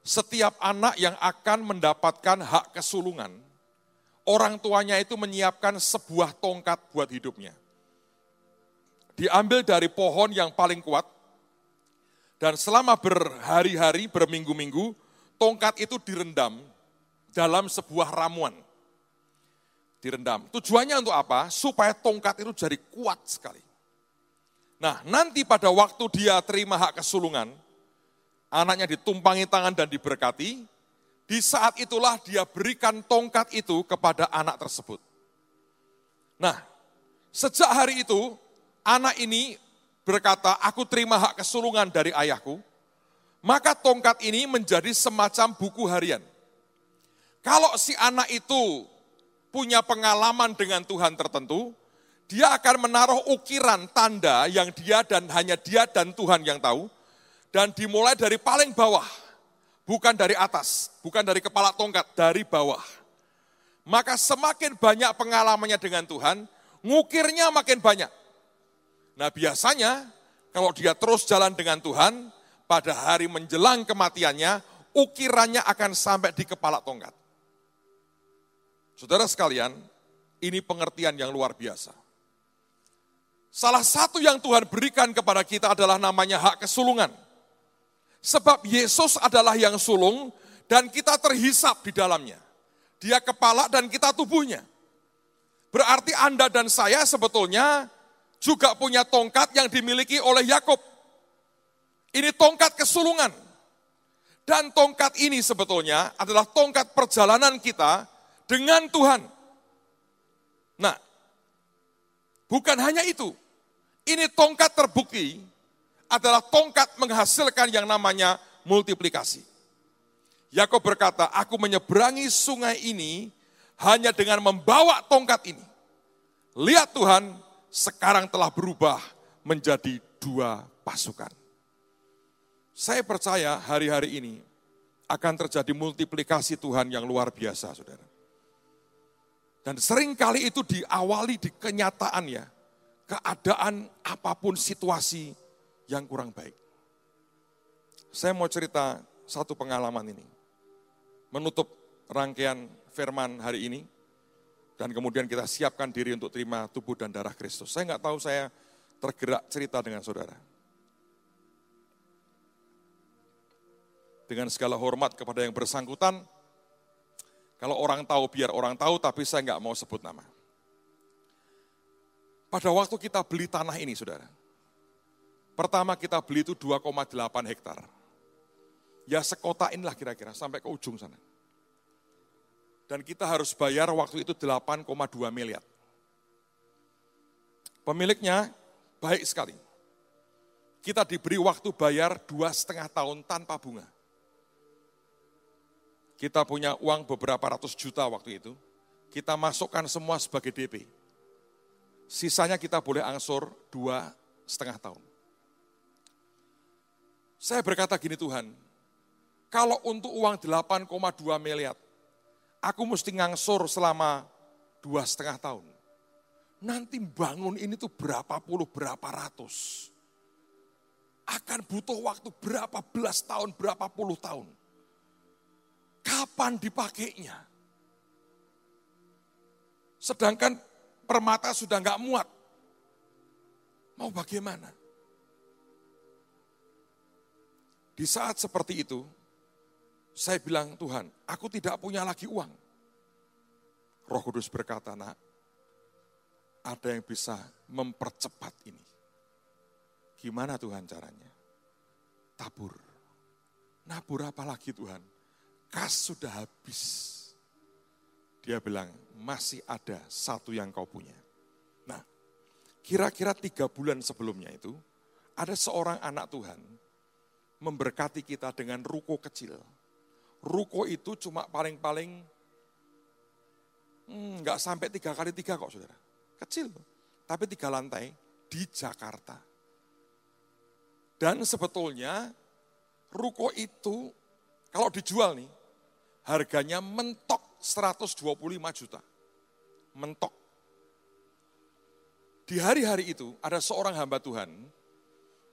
setiap anak yang akan mendapatkan hak kesulungan, orang tuanya itu menyiapkan sebuah tongkat buat hidupnya. Diambil dari pohon yang paling kuat, dan selama berhari-hari, berminggu-minggu, tongkat itu direndam dalam sebuah ramuan. Direndam. Tujuannya untuk apa? Supaya tongkat itu jadi kuat sekali. Nah, nanti pada waktu dia terima hak kesulungan, anaknya ditumpangi tangan dan diberkati, di saat itulah dia berikan tongkat itu kepada anak tersebut. Nah, sejak hari itu, anak ini berkata, aku terima hak kesulungan dari ayahku, maka tongkat ini menjadi semacam buku harian. Kalau si anak itu punya pengalaman dengan Tuhan tertentu, dia akan menaruh ukiran tanda yang dia dan hanya dia dan Tuhan yang tahu, dan dimulai dari paling bawah, bukan dari atas, bukan dari kepala tongkat, dari bawah. Maka semakin banyak pengalamannya dengan Tuhan, ngukirnya makin banyak. Nah biasanya kalau dia terus jalan dengan Tuhan, pada hari menjelang kematiannya, ukirannya akan sampai di kepala tongkat. Saudara sekalian, ini pengertian yang luar biasa. Salah satu yang Tuhan berikan kepada kita adalah namanya hak kesulungan. Sebab Yesus adalah yang sulung dan kita terhisap di dalamnya. Dia kepala dan kita tubuhnya. Berarti Anda dan saya sebetulnya juga punya tongkat yang dimiliki oleh Yakub. Ini tongkat kesulungan. Dan tongkat ini sebetulnya adalah tongkat perjalanan kita dengan Tuhan. Nah, bukan hanya itu. Ini tongkat terbukti adalah tongkat menghasilkan yang namanya multiplikasi. Yakob berkata, aku menyeberangi sungai ini hanya dengan membawa tongkat ini. Lihat Tuhan, sekarang telah berubah menjadi dua pasukan. Saya percaya hari-hari ini akan terjadi multiplikasi Tuhan yang luar biasa, saudara. Dan sering kali itu diawali di kenyataan ya, keadaan apa pun situasi yang kurang baik. Saya mau cerita satu pengalaman ini. Menutup rangkaian firman hari ini, dan kemudian kita siapkan diri untuk terima tubuh dan darah Kristus. Saya nggak tahu saya tergerak cerita dengan saudara. Dengan segala hormat kepada yang bersangkutan, kalau orang tahu biar orang tahu, tapi saya nggak mau sebut nama. Pada waktu kita beli tanah ini, saudara. Pertama kita beli itu 2,8 hektar. Ya sekota inilah kira-kira, sampai ke ujung sana. Dan kita harus bayar waktu itu 8,2 miliar. Pemiliknya baik sekali. Kita diberi waktu bayar dua setengah tahun tanpa bunga. Kita punya uang beberapa ratus juta waktu itu. Kita masukkan semua sebagai DP. Sisanya kita boleh angsur dua setengah tahun. Saya berkata gini Tuhan, kalau untuk uang 8,2 miliar, aku mesti ngangsur selama dua setengah tahun. Nanti bangun ini tuh berapa puluh, berapa ratus. Akan butuh waktu berapa belas tahun, berapa puluh tahun kapan dipakainya? Sedangkan permata sudah nggak muat. Mau bagaimana? Di saat seperti itu, saya bilang, Tuhan, aku tidak punya lagi uang. Roh Kudus berkata, nak, ada yang bisa mempercepat ini. Gimana Tuhan caranya? Tabur. Nabur apa lagi Tuhan? Kas sudah habis. Dia bilang, masih ada satu yang kau punya. Nah, kira-kira tiga bulan sebelumnya itu, ada seorang anak Tuhan memberkati kita dengan ruko kecil. Ruko itu cuma paling-paling hmm, nggak hmm, sampai tiga kali tiga kok saudara. Kecil, tapi tiga lantai di Jakarta. Dan sebetulnya ruko itu kalau dijual nih, harganya mentok 125 juta. Mentok. Di hari-hari itu ada seorang hamba Tuhan,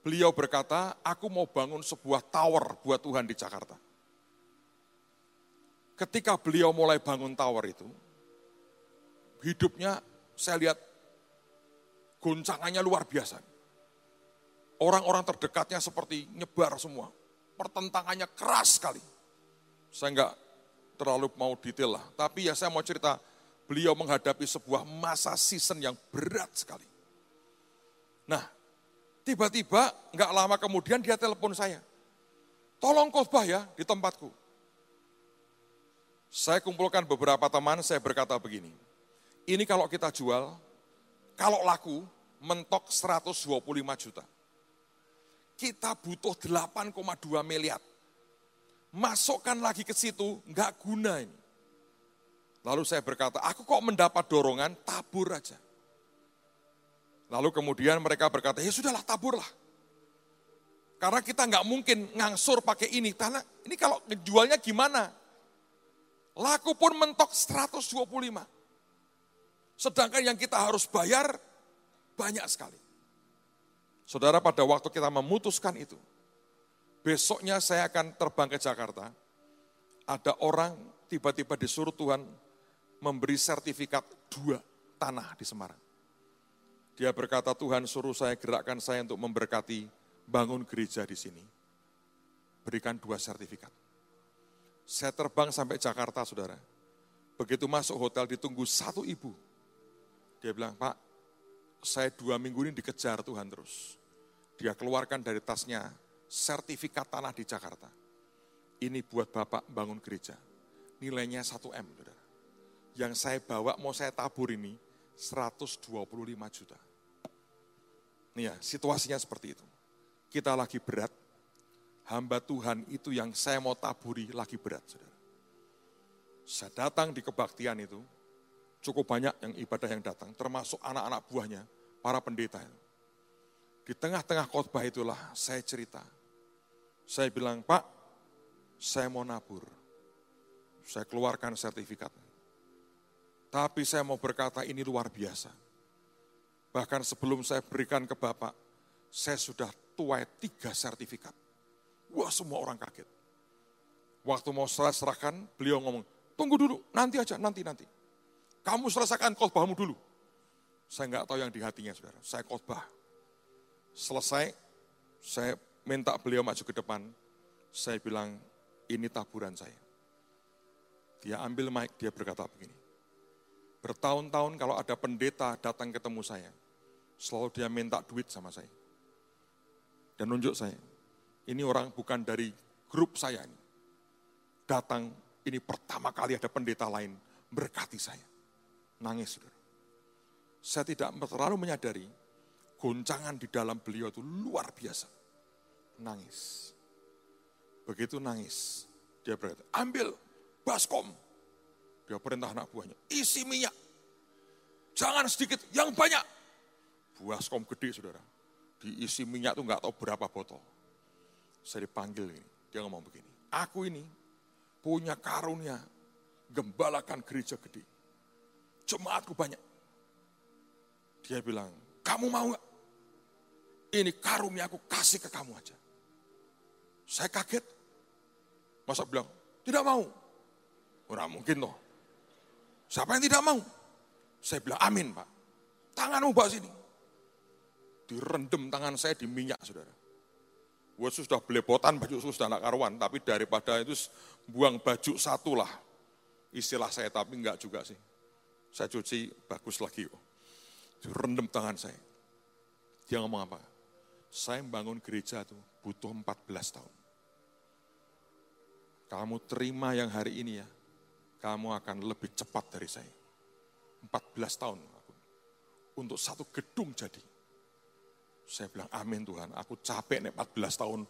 beliau berkata, aku mau bangun sebuah tower buat Tuhan di Jakarta. Ketika beliau mulai bangun tower itu, hidupnya saya lihat goncangannya luar biasa. Orang-orang terdekatnya seperti nyebar semua. Pertentangannya keras sekali. Saya enggak terlalu mau detail lah. Tapi ya saya mau cerita, beliau menghadapi sebuah masa season yang berat sekali. Nah, tiba-tiba nggak lama kemudian dia telepon saya. Tolong khotbah ya di tempatku. Saya kumpulkan beberapa teman, saya berkata begini. Ini kalau kita jual, kalau laku mentok 125 juta. Kita butuh 8,2 miliar masukkan lagi ke situ, nggak guna ini. Lalu saya berkata, aku kok mendapat dorongan, tabur aja. Lalu kemudian mereka berkata, ya sudahlah taburlah. Karena kita nggak mungkin ngangsur pakai ini, karena ini kalau ngejualnya gimana? Laku pun mentok 125. Sedangkan yang kita harus bayar banyak sekali. Saudara pada waktu kita memutuskan itu, besoknya saya akan terbang ke Jakarta, ada orang tiba-tiba disuruh Tuhan memberi sertifikat dua tanah di Semarang. Dia berkata, Tuhan suruh saya gerakkan saya untuk memberkati bangun gereja di sini. Berikan dua sertifikat. Saya terbang sampai Jakarta, saudara. Begitu masuk hotel ditunggu satu ibu. Dia bilang, Pak, saya dua minggu ini dikejar Tuhan terus. Dia keluarkan dari tasnya sertifikat tanah di Jakarta. Ini buat Bapak bangun gereja. Nilainya 1 M, saudara. Yang saya bawa mau saya tabur ini 125 juta. Nih ya, situasinya seperti itu. kita lagi berat, hamba Tuhan itu yang saya mau taburi lagi berat, saudara. Saya datang di kebaktian itu, cukup banyak yang ibadah yang datang, termasuk anak-anak buahnya, para pendeta. Di tengah-tengah khotbah itulah saya cerita. Saya bilang, Pak, saya mau nabur. Saya keluarkan sertifikat. Tapi saya mau berkata ini luar biasa. Bahkan sebelum saya berikan ke Bapak, saya sudah tuai tiga sertifikat. Wah semua orang kaget. Waktu mau saya serahkan, beliau ngomong, tunggu dulu, nanti aja, nanti, nanti. Kamu selesaikan khotbahmu dulu. Saya nggak tahu yang di hatinya, saudara. Saya khotbah. Selesai, saya minta beliau maju ke depan. Saya bilang, ini taburan saya. Dia ambil mic, dia berkata begini. Bertahun-tahun kalau ada pendeta datang ketemu saya, selalu dia minta duit sama saya. Dan nunjuk saya, ini orang bukan dari grup saya ini. Datang, ini pertama kali ada pendeta lain berkati saya. Nangis, saudara. Saya tidak terlalu menyadari, goncangan di dalam beliau itu luar biasa. Nangis. Begitu nangis, dia berkata, ambil baskom, dia perintah anak buahnya, isi minyak. Jangan sedikit, yang banyak. Buah skom gede, saudara. Diisi minyak tuh nggak tahu berapa botol. Saya dipanggil ini, dia ngomong begini. Aku ini punya karunia gembalakan gereja gede. Jemaatku banyak. Dia bilang, kamu mau nggak? Ini karunia aku kasih ke kamu aja. Saya kaget. Masa bilang, tidak mau. Orang mungkin toh. Siapa yang tidak mau? Saya bilang, amin Pak. Tanganmu Pak sini. Direndam tangan saya di minyak, saudara. Gue sudah belepotan baju sudah anak karuan, tapi daripada itu buang baju satu lah. Istilah saya, tapi enggak juga sih. Saya cuci, bagus lagi kok. Direndam tangan saya. Dia ngomong apa? Saya membangun gereja tuh butuh 14 tahun. Kamu terima yang hari ini ya, kamu akan lebih cepat dari saya. 14 tahun aku. Untuk satu gedung jadi. Saya bilang, amin Tuhan, aku capek nih 14 tahun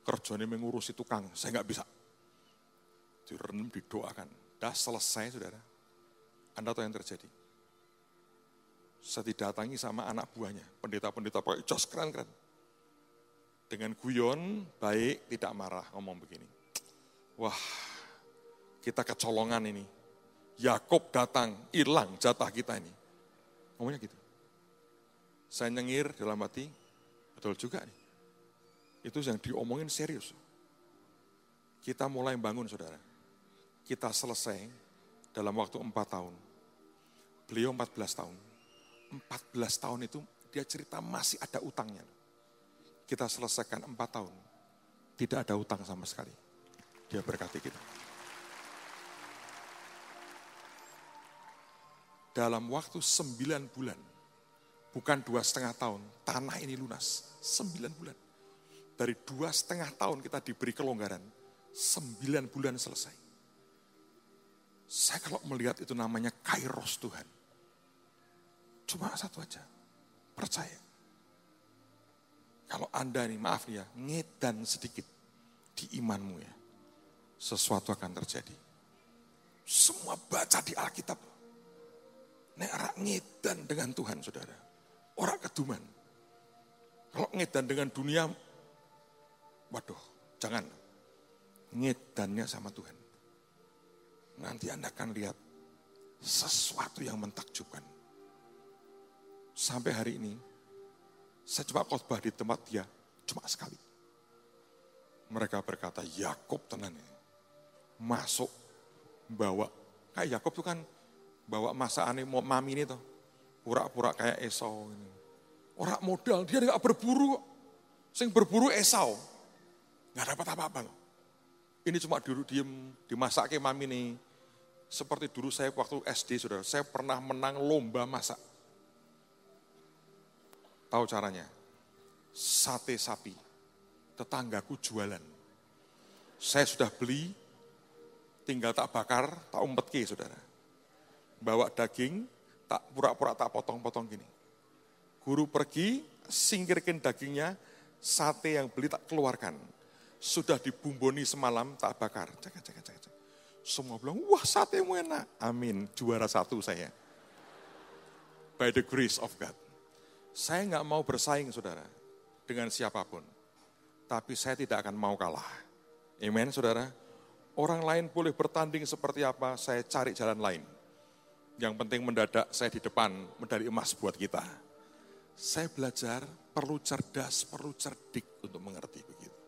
kerjanya mengurusi tukang, saya nggak bisa. Direnem, didoakan. Dah selesai, saudara. Anda tahu yang terjadi? Saya didatangi sama anak buahnya, pendeta-pendeta pakai jas keren-keren. Dengan guyon, baik, tidak marah, ngomong begini. Wah, kita kecolongan ini. Yakob datang, hilang jatah kita ini. Ngomongnya gitu. Saya nyengir dalam hati, betul juga nih. Itu yang diomongin serius. Kita mulai bangun saudara. Kita selesai dalam waktu empat tahun. Beliau 14 tahun. 14 tahun itu dia cerita masih ada utangnya. Kita selesaikan empat tahun. Tidak ada utang sama sekali. Dia berkati kita. dalam waktu sembilan bulan, bukan dua setengah tahun, tanah ini lunas, sembilan bulan. Dari dua setengah tahun kita diberi kelonggaran, sembilan bulan selesai. Saya kalau melihat itu namanya kairos Tuhan. Cuma satu aja, percaya. Kalau Anda nih, maaf ya, ngedan sedikit di imanmu ya, sesuatu akan terjadi. Semua baca di Alkitab, Nek rak ngedan dengan Tuhan, saudara. Orang keduman. Kalau ngedan dengan dunia, waduh, jangan. Ngedannya sama Tuhan. Nanti Anda akan lihat sesuatu yang mentakjubkan. Sampai hari ini, saya coba khotbah di tempat dia cuma sekali. Mereka berkata, Yakob tenan ya. Masuk, bawa. Kayak Yakob itu kan bawa masaan mami ini tuh. Pura-pura kayak Esau ini. Orang modal, dia nggak berburu. Sing berburu Esau. Nggak dapat apa-apa loh. Ini cuma dulu diem, dimasak ke mami nih. Seperti dulu saya waktu SD, saudara, saya pernah menang lomba masak. Tahu caranya? Sate sapi. Tetanggaku jualan. Saya sudah beli, tinggal tak bakar, tak umpet ke saudara bawa daging, tak pura-pura tak potong-potong gini. Guru pergi, singkirkan dagingnya, Sate yang beli tak keluarkan. Sudah dibumboni semalam, tak bakar. Cek, cek, cek, cek. Semua bilang, wah satemu enak. Amin, juara satu saya. By the grace of God. Saya nggak mau bersaing, saudara, dengan siapa pun. Tapi saya tidak akan mau kalah. Amen, saudara. Orang lain boleh bertanding seperti apa, saya cari jalan lain. Yang penting mendadak saya di depan, medali emas buat kita. Saya belajar perlu cerdas, perlu cerdik untuk mengerti begitu.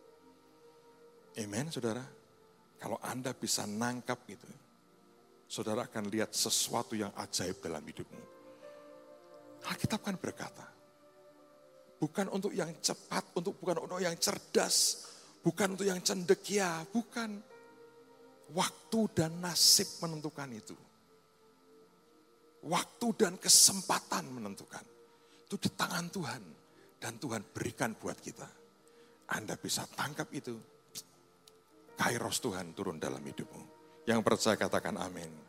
Amen, saudara. Kalau Anda bisa nangkap itu, saudara akan lihat sesuatu yang ajaib dalam hidupmu. Alkitab kan berkata, bukan untuk yang cepat, untuk bukan untuk yang cerdas, bukan untuk yang cendekia, bukan. Waktu dan nasib menentukan itu. Waktu dan kesempatan menentukan. Itu di tangan Tuhan. Dan Tuhan berikan buat kita. Anda bisa tangkap itu. Kairos Tuhan turun dalam hidupmu. Yang percaya katakan amin.